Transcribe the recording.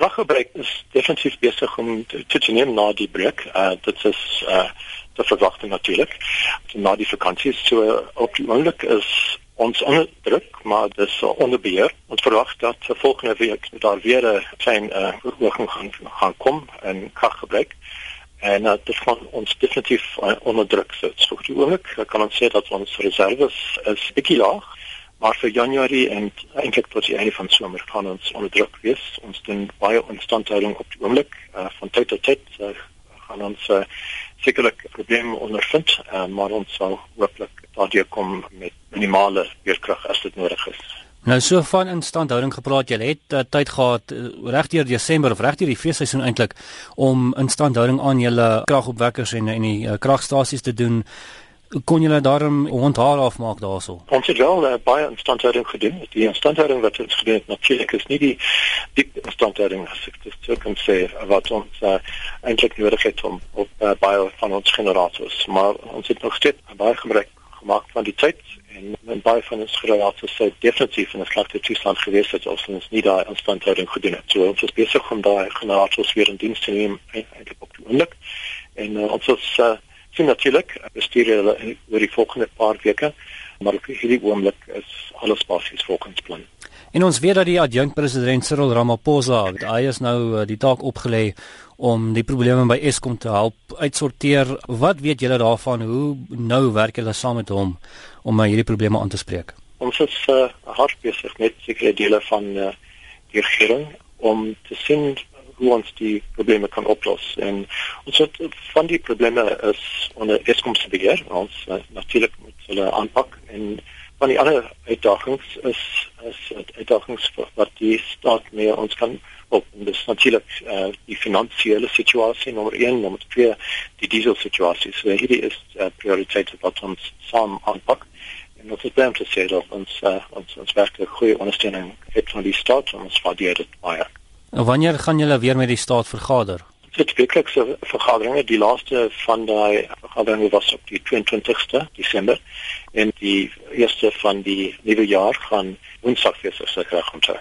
kraggebruik is definitief besig om te toeneem na die breek. Uh dit is uh te verwagting natuurlik. Na die vakansie so op die oomblik is ons onder druk, maar dis onder beheer. Ons verwag dat volgende week daar weer 'n klein uh verhoging gaan gaan kom in kraggebruik. En uh, dit gaan ons definitief uh, onder druk sit. So op die oomblik kan ons sê dat ons reserves is bietjie laag maar vir Januarie en eintlik tot die einde van somer gaan ons onder druk wees. Ons doen baie instandhouding op die oomblik uh, van tyd tot tyd uh, gaan ons uh, sekerlik probleme ondervind, uh, maar ons sal hopelik daardie kom met minimale weerkrag as dit nodig is. Nou so van instandhouding gepraat, jy het uh, tyd gehad uh, regdeur Desember of regdeur die feesseisoen eintlik om instandhouding aan julle kragopwekkers en en die uh, kragstasies te doen kon julle daarom hondhaar afmaak daarso? Ons het wel uh, baie instandhouding gedoen. Die instandhouding wat ons gedoen het natuurlik is nie die diep instandhouding as ek dit sou kan sê wat ons uh, eintlik nodig het om op uh, baie van ons generators, maar ons het nog steeds baie gebruik gemaak van die tyd en en baie van ons generators sou definitief in 'n slegte toestand gewees het as ons nie daai instandhouding gedoen het. So ons is besig om daai generators weer in diens te neem eintlik op die oomblik en uh, ons is uh, sien natuurlik bestuur hulle oor die volgende paar weke maar op hierdie oomblik is alles basies volgens plan. En ons weet dat die adjunkt president Cyril Ramaphosa hy is nou eh, die taak opgelê om die probleme by Eskom te help uitsorteer. Wat weet julle daarvan? Hoe nou werk julle saam met hom om uh, hierdie probleme aan te spreek? Ons is uh, hard besig met sekere dele van uh, die regering om te sien hoe ons die probleme kan oplos. En ons het van die probleme is onder Eskom se beheer, ons uh, natuurlik moet hulle aanpak. En van die ander uitdagings is is uitdagings wat die staat meer ons kan op en dis natuurlik uh, die finansiële situasie nommer 1 nommer 2 die diesel situasie. So hierdie is uh, prioriteit wat ons saam aanpak. En ons het baie te sê dat ons uh, ons ons werklik goeie ondersteuning het van die staat. En ons waardeer dit baie Wanneer gaan julle weer met die staat vergader? Dit weeklikse vergaderinge, die laaste van daai vergaderinge was op die 22ste Desember en die eerste van die nuwe jaar gaan Woensdag wees as ek reg onthou.